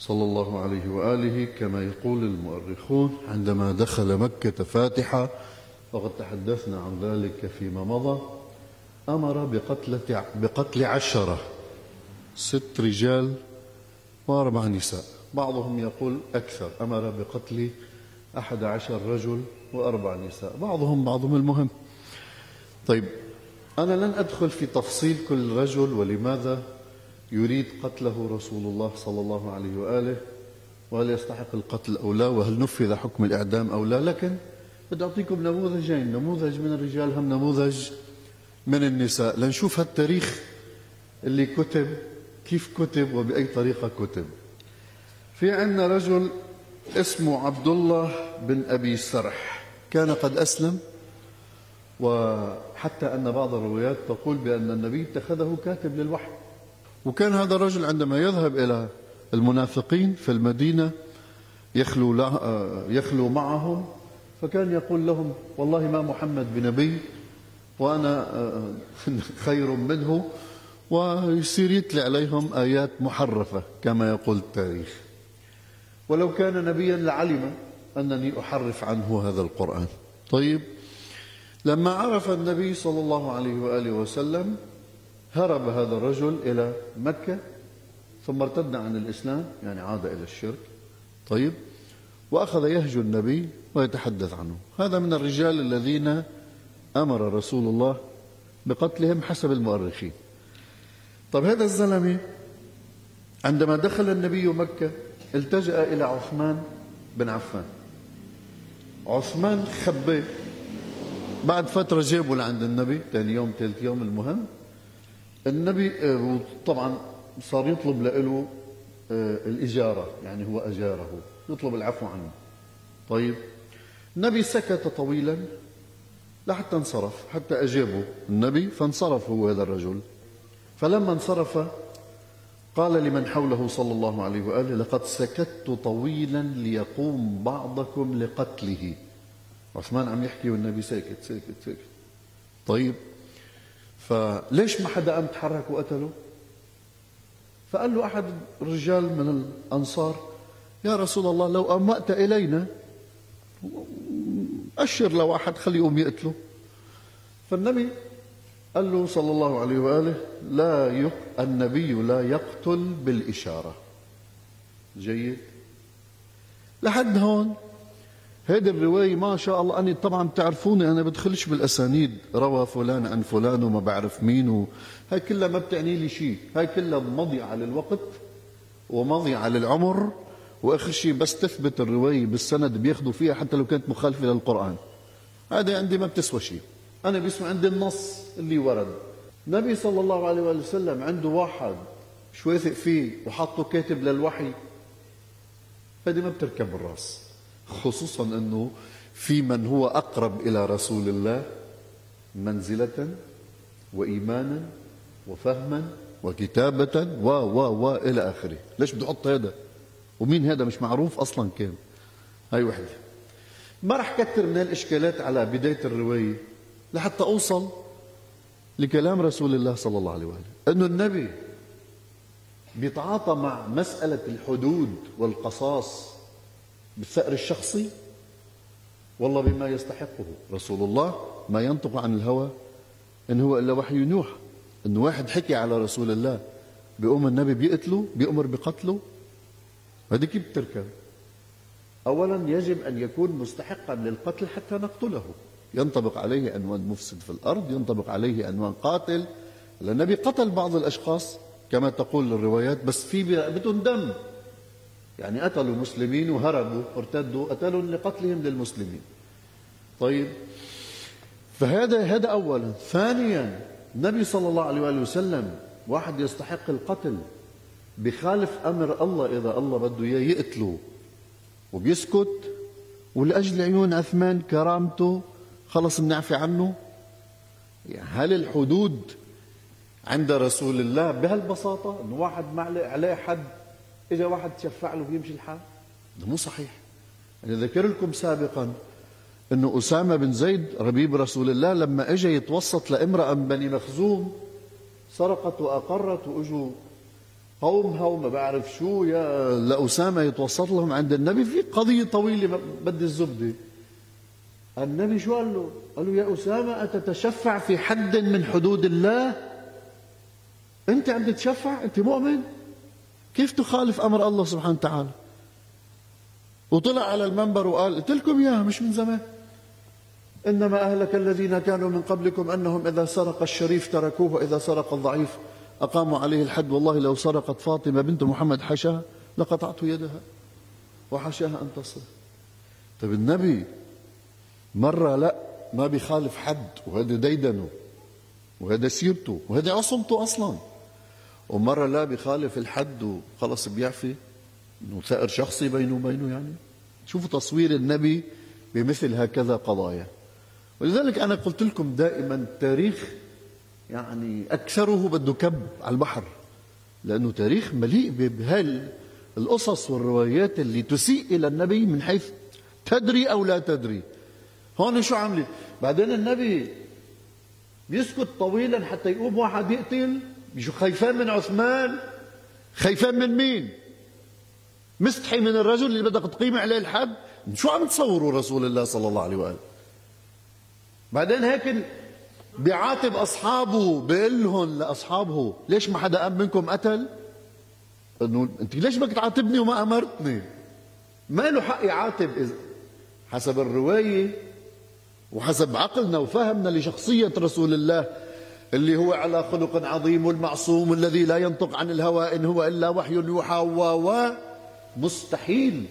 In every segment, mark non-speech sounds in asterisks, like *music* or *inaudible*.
صلى الله عليه وآله كما يقول المؤرخون عندما دخل مكة فاتحة وقد تحدثنا عن ذلك فيما مضى أمر بقتل, بقتل عشرة ست رجال وأربع نساء. بعضهم يقول أكثر أمر بقتل أحد عشر رجل وأربع نساء بعضهم بعضهم المهم. طيب أنا لن أدخل في تفصيل كل رجل ولماذا يريد قتله رسول الله صلى الله عليه وآله وهل يستحق القتل أو لا وهل نفذ حكم الإعدام أو لا لكن بدي أعطيكم نموذجين نموذج من الرجال هم نموذج من النساء. لنشوف هالتاريخ اللي كتب كيف كتب وبأي طريقة كتب. في عندنا رجل اسمه عبد الله بن أبي سرح. كان قد أسلم وحتى أن بعض الروايات تقول بأن النبي اتخذه كاتب للوحي. وكان هذا الرجل عندما يذهب إلى المنافقين في المدينة يخلو, يخلو معهم فكان يقول لهم والله ما محمد بنبي وأنا *laughs* خير منه. ويصير يتلي عليهم آيات محرفة كما يقول التاريخ. ولو كان نبيا لعلم أنني أحرف عنه هذا القرآن. طيب لما عرف النبي صلى الله عليه وآله وسلم هرب هذا الرجل إلى مكة ثم ارتد عن الإسلام يعني عاد إلى الشرك. طيب وأخذ يهجو النبي ويتحدث عنه. هذا من الرجال الذين أمر رسول الله بقتلهم حسب المؤرخين. طيب هذا الزلمة عندما دخل النبي مكة التجأ إلى عثمان بن عفان. عثمان خبيه. بعد فترة جابوا لعند النبي ثاني يوم ثالث يوم المهم النبي آه، طبعا صار يطلب له آه، الإجارة يعني هو أجاره يطلب العفو عنه. طيب النبي سكت طويلا لحتى انصرف حتى أجابه النبي فانصرف هو هذا الرجل. فلما انصرف قال لمن حوله صلى الله عليه وآله لقد سكت طويلا ليقوم بعضكم لقتله. عثمان عم يحكي والنبي ساكت ساكت ساكت. طيب فليش ما حدا قام تحرك وقتله؟ فقال له أحد الرجال من الأنصار يا رسول الله لو أمأت إلينا أشر لواحد خليه يقوم يقتله. فالنبي قال له صلى الله عليه وآله لا يق... النبي لا يقتل بالإشارة. جيد. لحد هون هيدي الرواية ما شاء الله أنا طبعا بتعرفوني أنا بدخلش بالأسانيد. روى فلان عن فلان وما بعرف مين و... هاي كلها ما بتعني لي شيء. هاي كلها مضيعة للوقت ومضيعة للعمر. وآخر شيء بس تثبت الرواية بالسند بياخذوا فيها حتى لو كانت مخالفة للقرآن. هذا عندي ما بتسوى شيء. أنا بيسمع عندي النص اللي ورد. النبي صلى الله عليه وسلم عنده واحد شو واثق فيه وحطه كاتب للوحي. هذه ما بتركب الرأس. خصوصا أنه في من هو أقرب إلى رسول الله منزلة وايمانا وفهما وكتابة و و و إلى آخره. ليش بده يحط هذا؟ ومين هذا؟ مش معروف أصلا كان. هاي وحدة. ما رح كثر من الإشكالات على بداية الرواية لحتى أوصل لكلام رسول الله صلى الله عليه وآله. أنه النبي بيتعاطى مع مسألة الحدود والقصاص بالثأر الشخصي والله بما يستحقه. رسول الله ما ينطق عن الهوى إن هو إلا وحي يوحى. إن واحد حكي على رسول الله بيقوم النبي بيقتله بيأمر بقتله هذه كيف بتركب أولا يجب أن يكون مستحقا للقتل حتى نقتله. ينطبق عليه عنوان مفسد في الأرض ينطبق عليه عنوان قاتل. النبي قتل بعض الأشخاص كما تقول الروايات بس في بدون دم يعني قتلوا مسلمين وهربوا ارتدوا قتلوا لقتلهم للمسلمين. طيب فهذا هذا اولا. ثانيا النبي صلى الله عليه وآله وسلم واحد يستحق القتل بخالف أمر الله إذا الله بده إياه يقتله. وبيسكت ولأجل عيون عثمان كرامته خلص بنعفي عنه. يعني هل الحدود عند رسول الله بهالبساطة؟ إنه واحد ما عليه حد اجى واحد تشفع له ويمشي الحال هذا مو صحيح أنا ذكر لكم سابقا إنه أسامة بن زيد ربيب رسول الله لما اجى يتوسط لامرأة من بني مخزوم سرقت وأقرت وإجوا قومها وما بعرف شو يا لأسامة يتوسط لهم عند النبي في قضية طويلة بدي الزبدة النبي شو قال له؟ قال له يا أسامة أتتشفع في حد من حدود الله؟ أنت عم تتشفع؟ أنت مؤمن؟ كيف تخالف أمر الله سبحانه وتعالى؟ وطلع على المنبر وقال قلت لكم إياها مش من زمان. إنما أهلك الذين كانوا من قبلكم أنهم إذا سرق الشريف تركوه وإذا سرق الضعيف. أقاموا عليه الحد والله لو سرقت فاطمة بنت محمد حشاها لقطعت يدها وحشاها أن تصل. طيب النبي مرة لا ما بيخالف حد وهذا ديدنه وهذا سيرته وهذا عصمته أصلا. ومرة لا بيخالف الحد وخلص بيعفي. إنه ثأر شخصي بينه وبينه يعني. شوفوا تصوير النبي بمثل هكذا قضايا. ولذلك أنا قلت لكم دائما التاريخ يعني أكثره بده كب على البحر. لأنه تاريخ مليء بهال القصص والروايات اللي تسيء إلى النبي من حيث تدري أو لا تدري. هون شو عملت بعدين النبي بيسكت طويلا حتى يقوم واحد يقتل. بيجوا خايفان من عثمان؟ خايفان من مين؟ مستحي من الرجل اللي بدك تقيم عليه الحد شو عم تصوروا رسول الله صلى الله عليه وآله؟ بعدين هيك بيعاتب أصحابه بيقول لهم لأصحابه ليش ما حدا قام منكم قتل؟ انه أنت ليش بدك تعاتبني وما أمرتني؟ ما له حق يعاتب إذا حسب الرواية وحسب عقلنا وفهمنا لشخصية رسول الله اللي هو على خلق عظيم والمعصوم الذي لا ينطق عن الهوى إن هو إلا وحي يوحى و مستحيل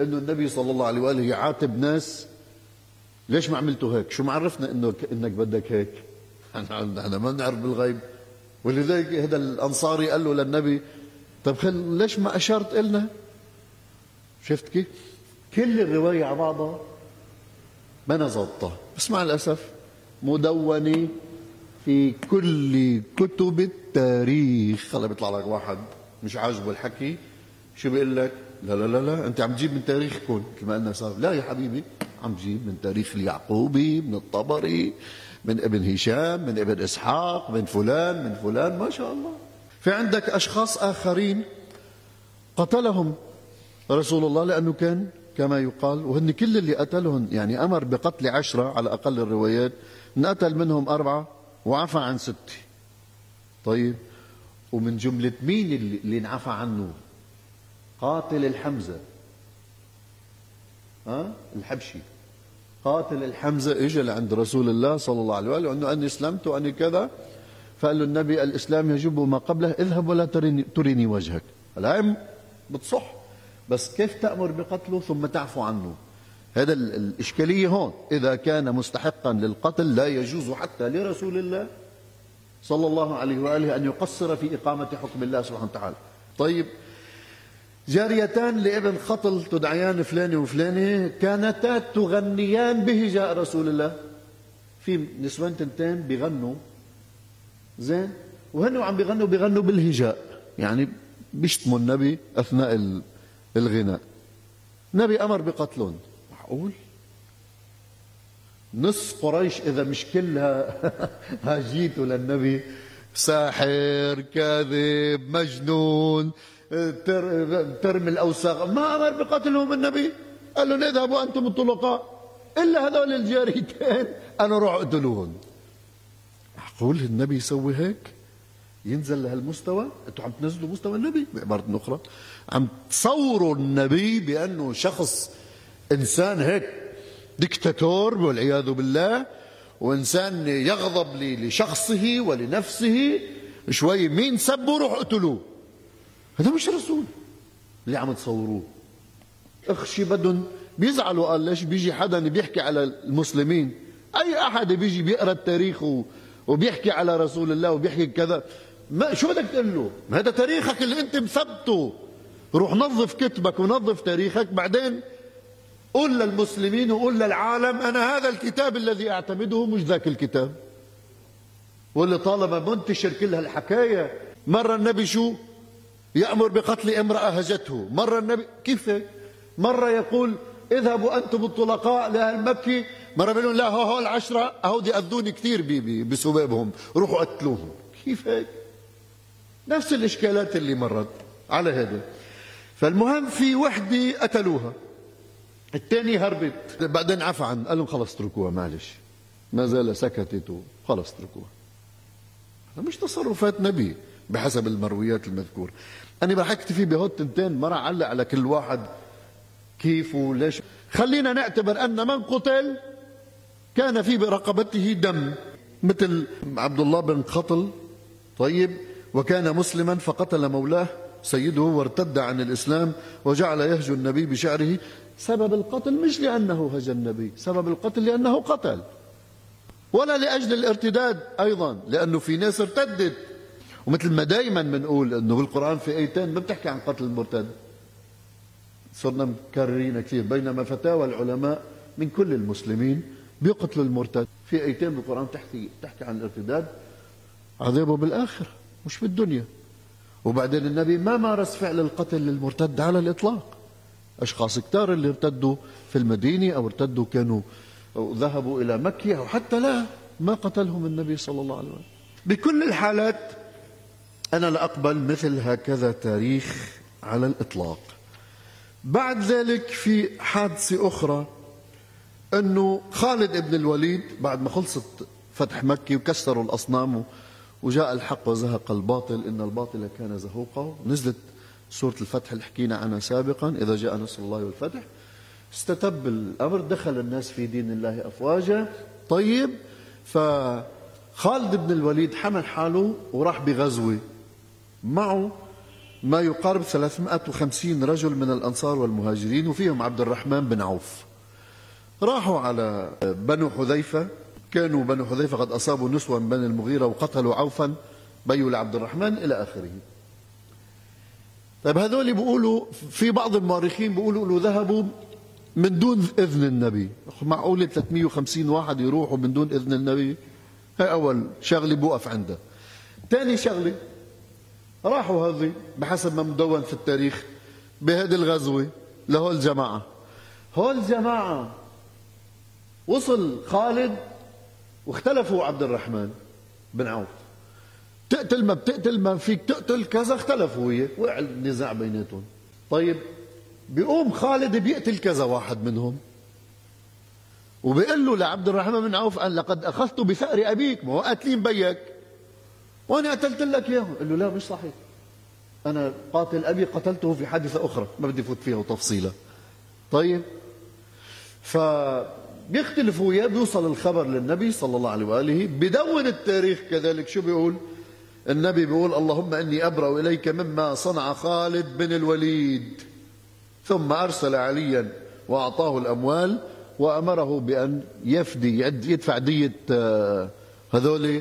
إنه النبي صلى الله عليه وآله يعاتب ناس ليش ما عملتوا هيك؟ شو معرفنا إنه إنك بدك هيك؟ *laughs* إحنا ما بنعرف بالغيب ولذلك هذا الأنصاري قال له للنبي طيب خل ليش ما أشرت إلنا؟ شفت كيف؟ كل الرواية على بعضها ما نزلتها بس مع الأسف مدونه في كل كتب التاريخ. هلا بيطلع لك واحد مش عاجبه الحكي. شو بيقول لك؟ لا لا لا لا أنت عم تجيب من تاريخكم كما قلنا صار. لا يا حبيبي عم تجيب من تاريخ اليعقوبي من الطبري من ابن هشام من ابن إسحاق من فلان من فلان. ما شاء الله. في عندك أشخاص آخرين قتلهم رسول الله لأنه كان كما يقال وهن كل اللي قتلهم يعني أمر بقتل عشرة على أقل الروايات. نقتل منهم أربعة وعفى عن سته طيب ومن جملة مين اللي, انعفى عنه؟ قاتل الحمزة. ها؟ الحبشي. قاتل الحمزة اجى لعند رسول الله صلى الله عليه وآله وأنه أني اسلمت وأني كذا. فقال له النبي الإسلام يجب ما قبله اذهب ولا تريني, تريني وجهك. الآن بتصح بس كيف تأمر بقتله ثم تعفو عنه؟ هذا الإشكالية هون. إذا كان مستحقا للقتل لا يجوز حتى لرسول الله صلى الله عليه وآله أن يقصر في إقامة حكم الله سبحانه وتعالى. طيب جاريتان لابن خطل تدعيان فلانة وفلانة كانتا تغنيان بهجاء رسول الله. في نسوان تنتين بيغنوا زين؟ وهن عم بيغنوا بيغنوا بالهجاء. يعني بيشتموا النبي أثناء الغناء. النبي أمر بقتلهم. معقول نص قريش إذا مش كلها *laughs* هاجيتوا للنبي ساحر كاذب مجنون ترمي الأوساخ. ما أمر بقتلهم النبي؟ قال لهم اذهبوا أنتم الطلقاء. إلا هذول الجاريتين. *laughs* أنا روح اقتلوهم. معقول النبي يسوي هيك؟ ينزل لهالمستوى أنتم عم تنزلوا مستوى النبي؟ بعبارة أخرى. عم تصوروا النبي بأنه شخص إنسان هيك دكتاتور والعياذ بالله وإنسان يغضب لشخصه ولنفسه شوي مين سبوا روح اقتلوه هذا مش رسول اللي عم تصوروه. أخشي بدهم بيزعلوا قال ليش بيجي حدا بيحكي على المسلمين؟ أي أحد بيجي بيقرأ التاريخ وبيحكي على رسول الله وبيحكي كذا؟ ما شو بدك تقول له؟ هذا تاريخك اللي أنت مثبته. روح نظف كتبك ونظف تاريخك بعدين قل للمسلمين وقل للعالم أنا هذا الكتاب الذي أعتمده مش ذاك الكتاب. واللي طالما منتشر كل هالحكاية مرة النبي شو؟ يأمر بقتل امرأة هجته. مرة النبي كيف؟ مرة يقول اذهبوا أنتم الطلقاء لأهل مكة. مرة بيقولون لا هو العشرة. هودي أذوني كثير بسبابهم روحوا قتلوهم. كيف هيك؟ نفس الإشكالات اللي مرت على هذا. فالمهم في وحدة قتلوها. الثاني هربت. بعدين عفى عن قال لهم خلص اتركوها معلش. ما زال سكتت خلص اتركوها. هذا مش تصرفات نبي بحسب المرويات المذكورة أنا رح أكتفي بهود تنتين ما رح أعلق على كل واحد كيف وليش. خلينا نعتبر أن من قتل كان في برقبته دم مثل عبد الله بن خطل طيب وكان مسلما فقتل مولاه. سيده وارتد عن الإسلام وجعل يهجو النبي بشعره سبب القتل مش لأنه هجى النبي سبب القتل لأنه قتل. ولا لأجل الارتداد أيضا لأنه في ناس ارتدت. ومثل ما دائما بنقول أنه بالقرآن في آيتين ما بتحكي عن قتل المرتد. صرنا مكررين كثير بينما فتاوى العلماء من كل المسلمين بيقتلوا المرتد. في آيتين بالقرآن تحكي تحكي عن الارتداد. عذابه بالآخرة مش بالدنيا. وبعدين النبي ما مارس فعل القتل للمرتد على الإطلاق. أشخاص كتار اللي ارتدوا في المدينة أو ارتدوا كانوا أو ذهبوا إلى مكة أو حتى لا ما قتلهم النبي صلى الله عليه وسلم. بكل الحالات أنا لا أقبل مثل هكذا تاريخ على الإطلاق. بعد ذلك في حادثة أخرى أنه خالد ابن الوليد بعد ما خلصت فتح مكة وكسروا الأصنام وجاء الحق وزهق الباطل إن الباطل كان زهوقا. نزلت سورة الفتح اللي حكينا عنها سابقا إذا جاء نصر الله والفتح. استتب الأمر دخل الناس في دين الله افواجا. طيب فخالد بن الوليد حمل حاله وراح بغزوة. معه ما يقارب 350 رجل من الأنصار والمهاجرين وفيهم عبد الرحمن بن عوف. راحوا على بنو حذيفة. كانوا بنو حذيفة قد أصابوا نسوا من بني المغيرة وقتلوا عوفا بيوا لعبد الرحمن إلى آخره. طيب هذول بيقولوا في بعض المؤرخين بيقولوا له ذهبوا من دون إذن النبي. معقولة 350 واحد يروحوا من دون إذن النبي؟ هي أول شغلة بوقف عندها. ثاني شغلة راحوا هذي بحسب ما مدون في التاريخ بهذه الغزوة لهول الجماعة هول الجماعة وصل خالد واختلفوا عبد الرحمن بن عوف. تقتل ما بتقتل ما فيك تقتل كذا اختلفوا وياه وقع النزاع بيناتهم. طيب بيقوم خالد بيقتل كذا واحد منهم. وبيقول له لعبد الرحمن بن عوف أن لقد أخذت بثأر أبيك ما هو قاتلين بيك. وأنا قتلت لك إياه. قال له لا مش صحيح. أنا قاتل أبي قتلته في حادثة أخرى ما بدي فوت فيها تفصيلا طيب ف بيختلفوا وياه بيوصل الخبر للنبي صلى الله عليه وآله. بدون التاريخ كذلك شو بيقول؟ النبي بيقول اللهم إني أبرأ إليك مما صنع خالد بن الوليد. ثم أرسل عليا وأعطاه الأموال وأمره بأن يفدي يدفع دية آه، هذول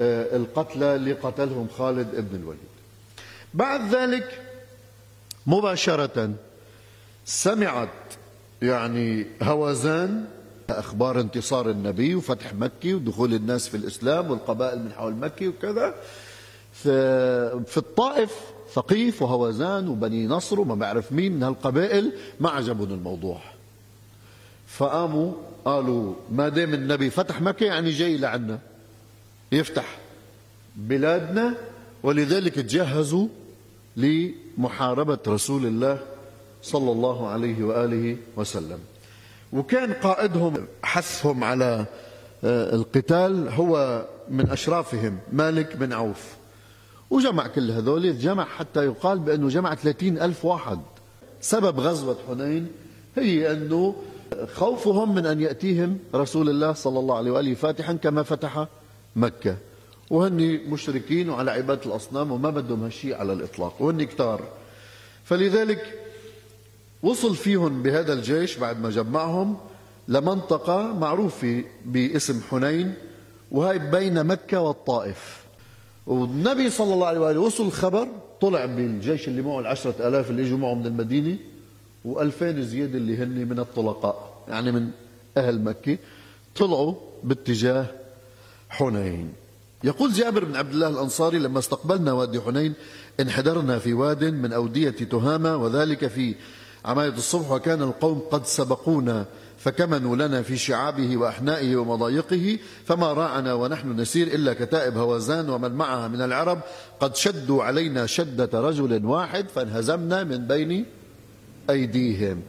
آه، القتلى اللي قتلهم خالد بن الوليد. بعد ذلك مباشرة سمعت يعني هوازان أخبار انتصار النبي وفتح مكة ودخول الناس في الإسلام والقبائل من حول مكة وكذا. في الطائف ثقيف وهوازان وبني نصر وما بعرف مين من هالقبائل ما عجبهم الموضوع. فقاموا قالوا ما دام النبي فتح مكة يعني جاي لعنا يفتح بلادنا ولذلك تجهزوا لمحاربة رسول الله صلى الله عليه وآله وسلم. وكان قائدهم حثهم على آه، القتال هو من أشرافهم مالك بن عوف. وجمع كل هذول جمع حتى يقال بأنه جمع 30 ألف واحد. سبب غزوة حنين هي أنه خوفهم من أن يأتيهم رسول الله صلى الله عليه وآله فاتحا كما فتح مكة. وهن مشركين وعلى عبادة الأصنام وما بدهم هالشيء على الإطلاق وهن كتار. فلذلك وصل فيهم بهذا الجيش بعد ما جمعهم لمنطقة معروفة باسم حنين وهي بين مكة والطائف. والنبي صلى الله عليه وآله وصل الخبر طلع بالجيش اللي معه العشرة آلاف اللي إجوا معه من المدينة وألفين زيادة اللي هن من الطلقاء يعني من أهل مكة طلعوا باتجاه حنين. يقول جابر بن عبد الله الأنصاري لما استقبلنا وادي حنين انحدرنا في واد من أودية تهامة وذلك في عماية الصبح وكان القوم قد سبقونا فكمنوا لنا في شعابه وأحنائه ومضايقه فما راعنا ونحن نسير إلا كتائب هوازان ومن معها من العرب قد شدوا علينا شدة رجل واحد فانهزمنا من بين أيديهم.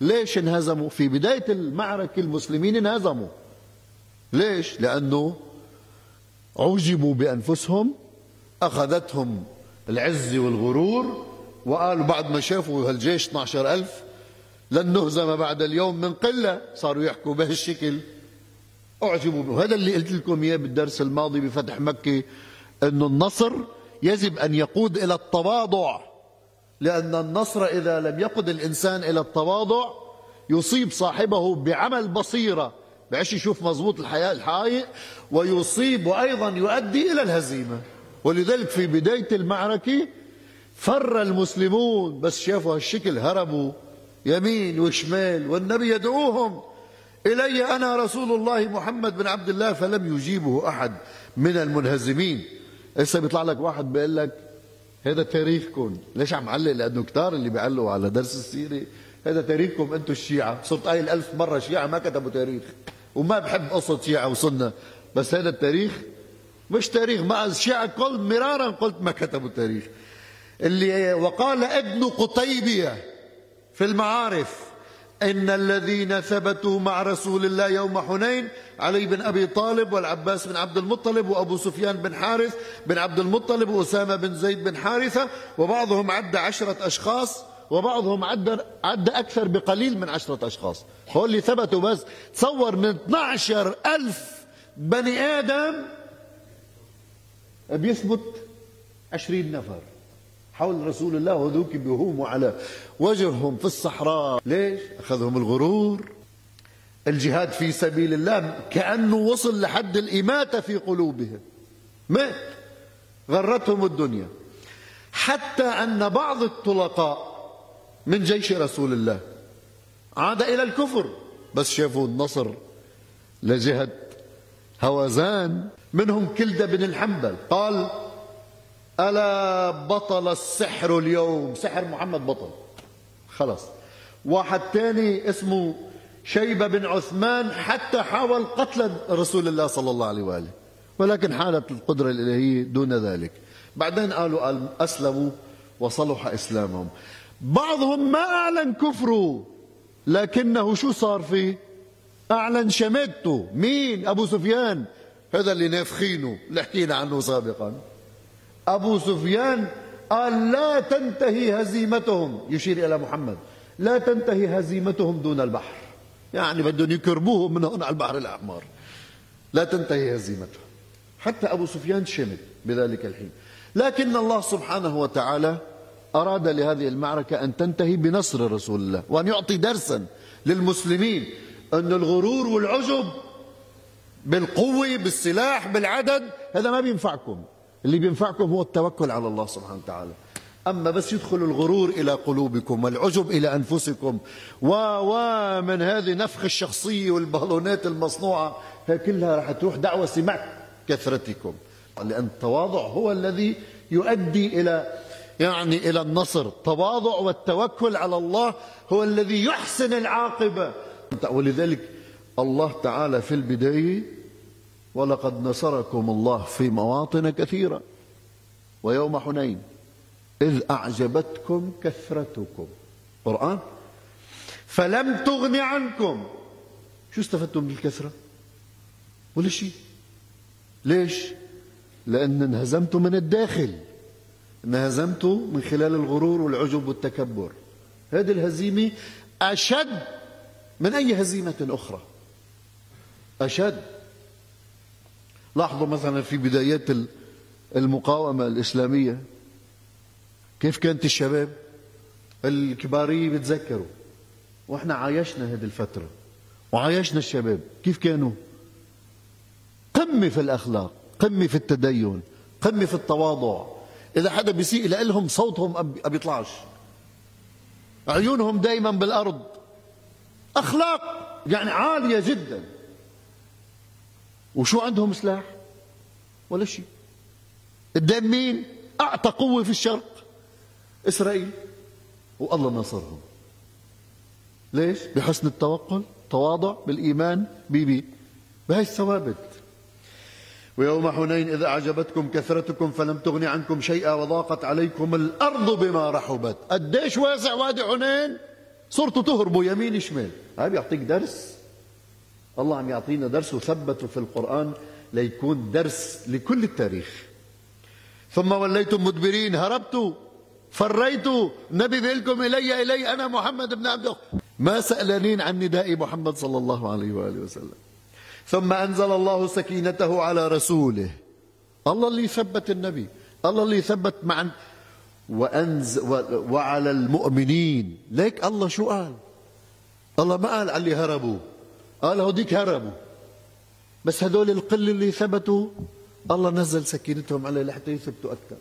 ليش انهزموا؟ في بداية المعركة المسلمين انهزموا. ليش؟ لأنه عجبوا بأنفسهم أخذتهم العزة والغرور وقالوا بعد ما شافوا هالجيش 12 ألف لن نهزم بعد اليوم من قلة صاروا يحكوا بهالشكل. أعجبوا به هذا اللي قلت لكم إياه بالدرس الماضي بفتح مكة أنه النصر يجب أن يقود إلى التواضع لأن النصر إذا لم يقود الإنسان إلى التواضع يصيب صاحبه بعمل بصيرة. بعش يشوف مضبوط الحياة الحقائق ويصيب وأيضا يؤدي إلى الهزيمة. ولذلك في بداية المعركة فر المسلمون بس شافوا هالشكل هربوا يمين وشمال والنبي يدعوهم إلي أنا رسول الله محمد بن عبد الله فلم يجيبه أحد من المنهزمين. هسه بيطلع لك واحد بيقول لك هذا تاريخكم. ليش عم علق؟ لأنه كتار اللي بيعلقوا على درس السيرة. هذا تاريخكم أنتم الشيعة. صرت قايل ألف مرة شيعة ما كتبوا تاريخ وما بحب قصة شيعة وسنة. بس هذا التاريخ مش تاريخ. ما الشيعة قلت مرارا قلت ما كتبوا تاريخ. اللي وقال ابن قطيبية في المعارف إن الذين ثبتوا مع رسول الله يوم حنين علي بن أبي طالب والعباس بن عبد المطلب وأبو سفيان بن حارث بن عبد المطلب وأسامة بن زيد بن حارثة وبعضهم عد عشرة أشخاص وبعضهم عد عد أكثر بقليل من عشرة أشخاص. هو اللي ثبتوا بس. تصور من 12 ألف بني آدم بيثبت عشرين نفر. حول رسول الله وذوك بهوم على وجههم في الصحراء. ليش؟ أخذهم الغرور. الجهاد في سبيل الله كأنه وصل لحد الإماتة في قلوبهم. مات. غرتهم الدنيا. حتى أن بعض الطلقاء من جيش رسول الله عاد إلى الكفر. بس شافوا النصر لجهة هوازان. منهم كلدة بن الحنبل. قال ألا بطل السحر اليوم؟ سحر محمد بطل. خلص واحد تاني اسمه شيبة بن عثمان حتى حاول قتل رسول الله صلى الله عليه وآله ولكن حالت القدرة الإلهية دون ذلك. بعدين قالوا أسلموا وصلح إسلامهم. بعضهم ما أعلن كفره لكنه شو صار فيه؟ أعلن شماتته مين؟ أبو سفيان. هذا اللي نافخينه اللي حكينا عنه سابقا. أبو سفيان قال لا تنتهي هزيمتهم. يشير إلى محمد. لا تنتهي هزيمتهم دون البحر. يعني بدهم يكربوهم من هون على البحر الأحمر. لا تنتهي هزيمتهم. حتى أبو سفيان شمت بذلك الحين. لكن الله سبحانه وتعالى أراد لهذه المعركة أن تنتهي بنصر رسول الله وأن يعطي درسا للمسلمين أن الغرور والعجب بالقوة بالسلاح بالعدد هذا ما بينفعكم. اللي بينفعكم هو التوكل على الله سبحانه وتعالى. أما بس يدخل الغرور إلى قلوبكم والعجب إلى أنفسكم. و ومن هذه نفخ الشخصية والبالونات المصنوعة هي كلها رح تروح دعوة مع كثرتكم. لأن التواضع هو الذي يؤدي إلى يعني إلى النصر. التواضع والتوكل على الله هو الذي يحسن العاقبة. ولذلك الله تعالى في البداية ولقد نصركم الله في مواطن كثيرة. ويوم حنين إذ أعجبتكم كثرتكم. قرآن؟ فلم تغن عنكم. شو استفدتم بالكثرة؟ ولا شيء. ليش؟ لأن انهزمتم من الداخل. انهزمتوا من خلال الغرور والعجب والتكبر. هذه الهزيمة أشد من أي هزيمة أخرى. أشد. لاحظوا مثلا في بدايات المقاومة الإسلامية كيف كانت الشباب الكبارية بتذكروا؟ وإحنا عايشنا هذه الفترة وعايشنا الشباب كيف كانوا؟ قمة في الأخلاق قمة في التدين قمة في التواضع. إذا حدا بيسيء لهم صوتهم ما بيطلعش عيونهم دائما بالأرض. أخلاق يعني عالية جدا. وشو عندهم سلاح؟ ولا شيء. قدام مين؟ أعطى قوة في الشرق. إسرائيل. والله نصرهم ليش؟ بحسن التوكل تواضع بالإيمان بيبي. بهي الثوابت. ويوم حنين إذا أعجبتكم كثرتكم فلم تغن عنكم شيئا وضاقت عليكم الأرض بما رحبت. قديش واسع وادي حنين؟ صرتوا تهربوا يمين شمال. هاي بيعطيك درس. الله عم يعطينا درس وثبته في القرآن ليكون درس لكل التاريخ. ثم وليتم مدبرين هربتوا فريتوا نبي لكم إلي إلي أنا محمد بن عبد ما سألانين عن نداء محمد صلى الله عليه وآله وسلم. ثم أنزل الله سكينته على رسوله. الله اللي ثبت النبي الله اللي ثبت مع وأنز وعلى المؤمنين. ليك الله شو قال؟ الله ما قال على اللي هربوا. قال هوديك هربوا بس هدول القل اللي ثبتوا الله نزل سكينتهم عليه لحتى يثبتوا أكثر.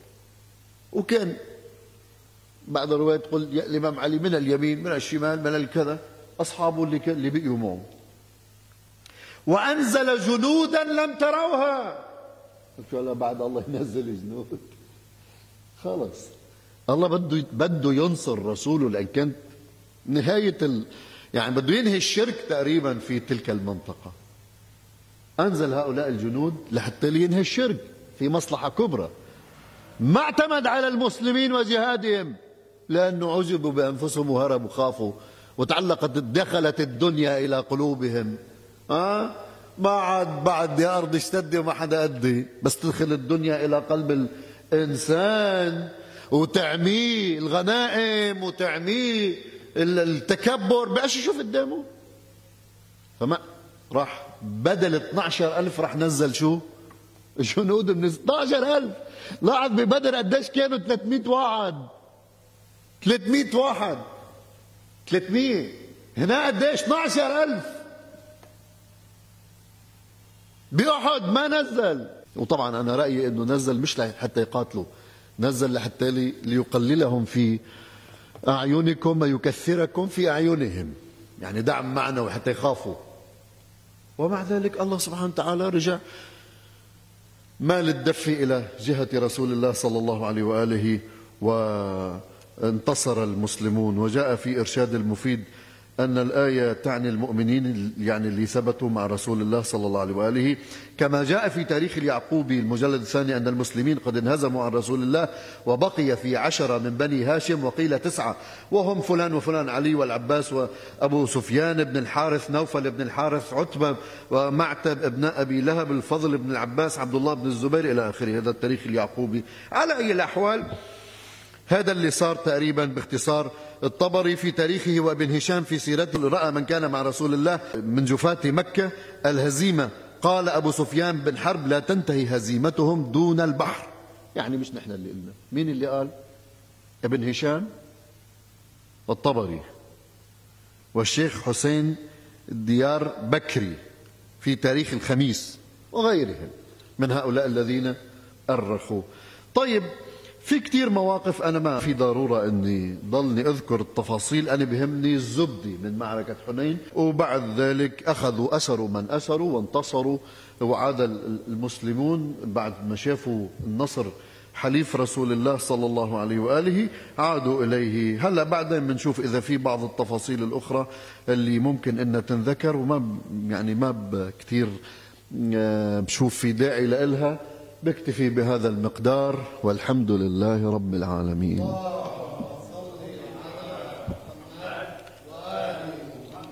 وكان بعض الروايات تقول الإمام علي من اليمين من الشمال من الكذا. أصحابه اللي اللي بقيوا معه. وأنزل جنودا لم تروها. قلت له بعد الله ينزل جنود. خلص الله بده بده ينصر رسوله لأن كانت نهاية. يعني بده ينهي الشرك تقريبا في تلك المنطقة. أنزل هؤلاء الجنود لحتى ينهي الشرك في مصلحة كبرى. ما اعتمد على المسلمين وجهادهم لأنه عجبوا بأنفسهم وهربوا خافوا وتعلقت دخلت الدنيا إلى قلوبهم. أه؟ ما عاد بعد يا أرض اشتدي وما حدا قدي بس تدخل الدنيا إلى قلب الإنسان وتعميه الغنائم وتعميه التكبر بقاش يشوف قدامه. فما راح بدل 12 ألف راح نزل شو؟ *laughs* جنود من 12 ألف. لاحظ ببدر قديش كانوا؟ 300 واحد. 300 واحد. 300 هنا قديش؟ 12 ألف. بأحد ما نزل. وطبعا أنا رأيي أنه نزل مش حتى يقاتلوا. نزل لحتى ليقللهم في أعينكم ويكثركم في أعينهم. يعني دعم معنوي حتى يخافوا. ومع ذلك الله سبحانه وتعالى رجع مال الدفي إلى جهة رسول الله صلى الله عليه وآله وانتصر المسلمون وجاء في إرشاد المفيد أن الآية تعني المؤمنين يعني اللي ثبتوا مع رسول الله صلى الله عليه وآله. كما جاء في تاريخ اليعقوبي المجلد الثاني أن المسلمين قد انهزموا عن رسول الله وبقي في عشرة من بني هاشم وقيل تسعة وهم فلان وفلان علي والعباس وأبو سفيان بن الحارث نوفل بن الحارث عتبة ومعتب ابن أبي لهب الفضل بن العباس عبد الله بن الزبير إلى آخره. هذا التاريخ اليعقوبي. على أي الأحوال هذا اللي صار تقريبا باختصار الطبري في تاريخه وابن هشام في سيرته رأى من كان مع رسول الله من جفاة مكة الهزيمة. قال أبو سفيان بن حرب لا تنتهي هزيمتهم دون البحر. يعني مش نحن اللي قلنا. مين اللي قال؟ ابن هشام والطبري والشيخ حسين الديار بكري في تاريخ الخميس وغيرهم من هؤلاء الذين أرخوا. طيب في كتير مواقف أنا ما في ضرورة أني ضلني أذكر التفاصيل. أنا بهمني الزبدي من معركة حنين وبعد ذلك أخذوا أسروا من أسروا وانتصروا وعاد المسلمون بعد ما شافوا النصر حليف رسول الله صلى الله عليه وآله عادوا إليه. هلأ بعدين بنشوف إذا في بعض التفاصيل الأخرى اللي ممكن أنها تنذكر وما يعني ما كتير آه، بشوف في داعي لإلها. بكتفي بهذا المقدار والحمد لله رب العالمين.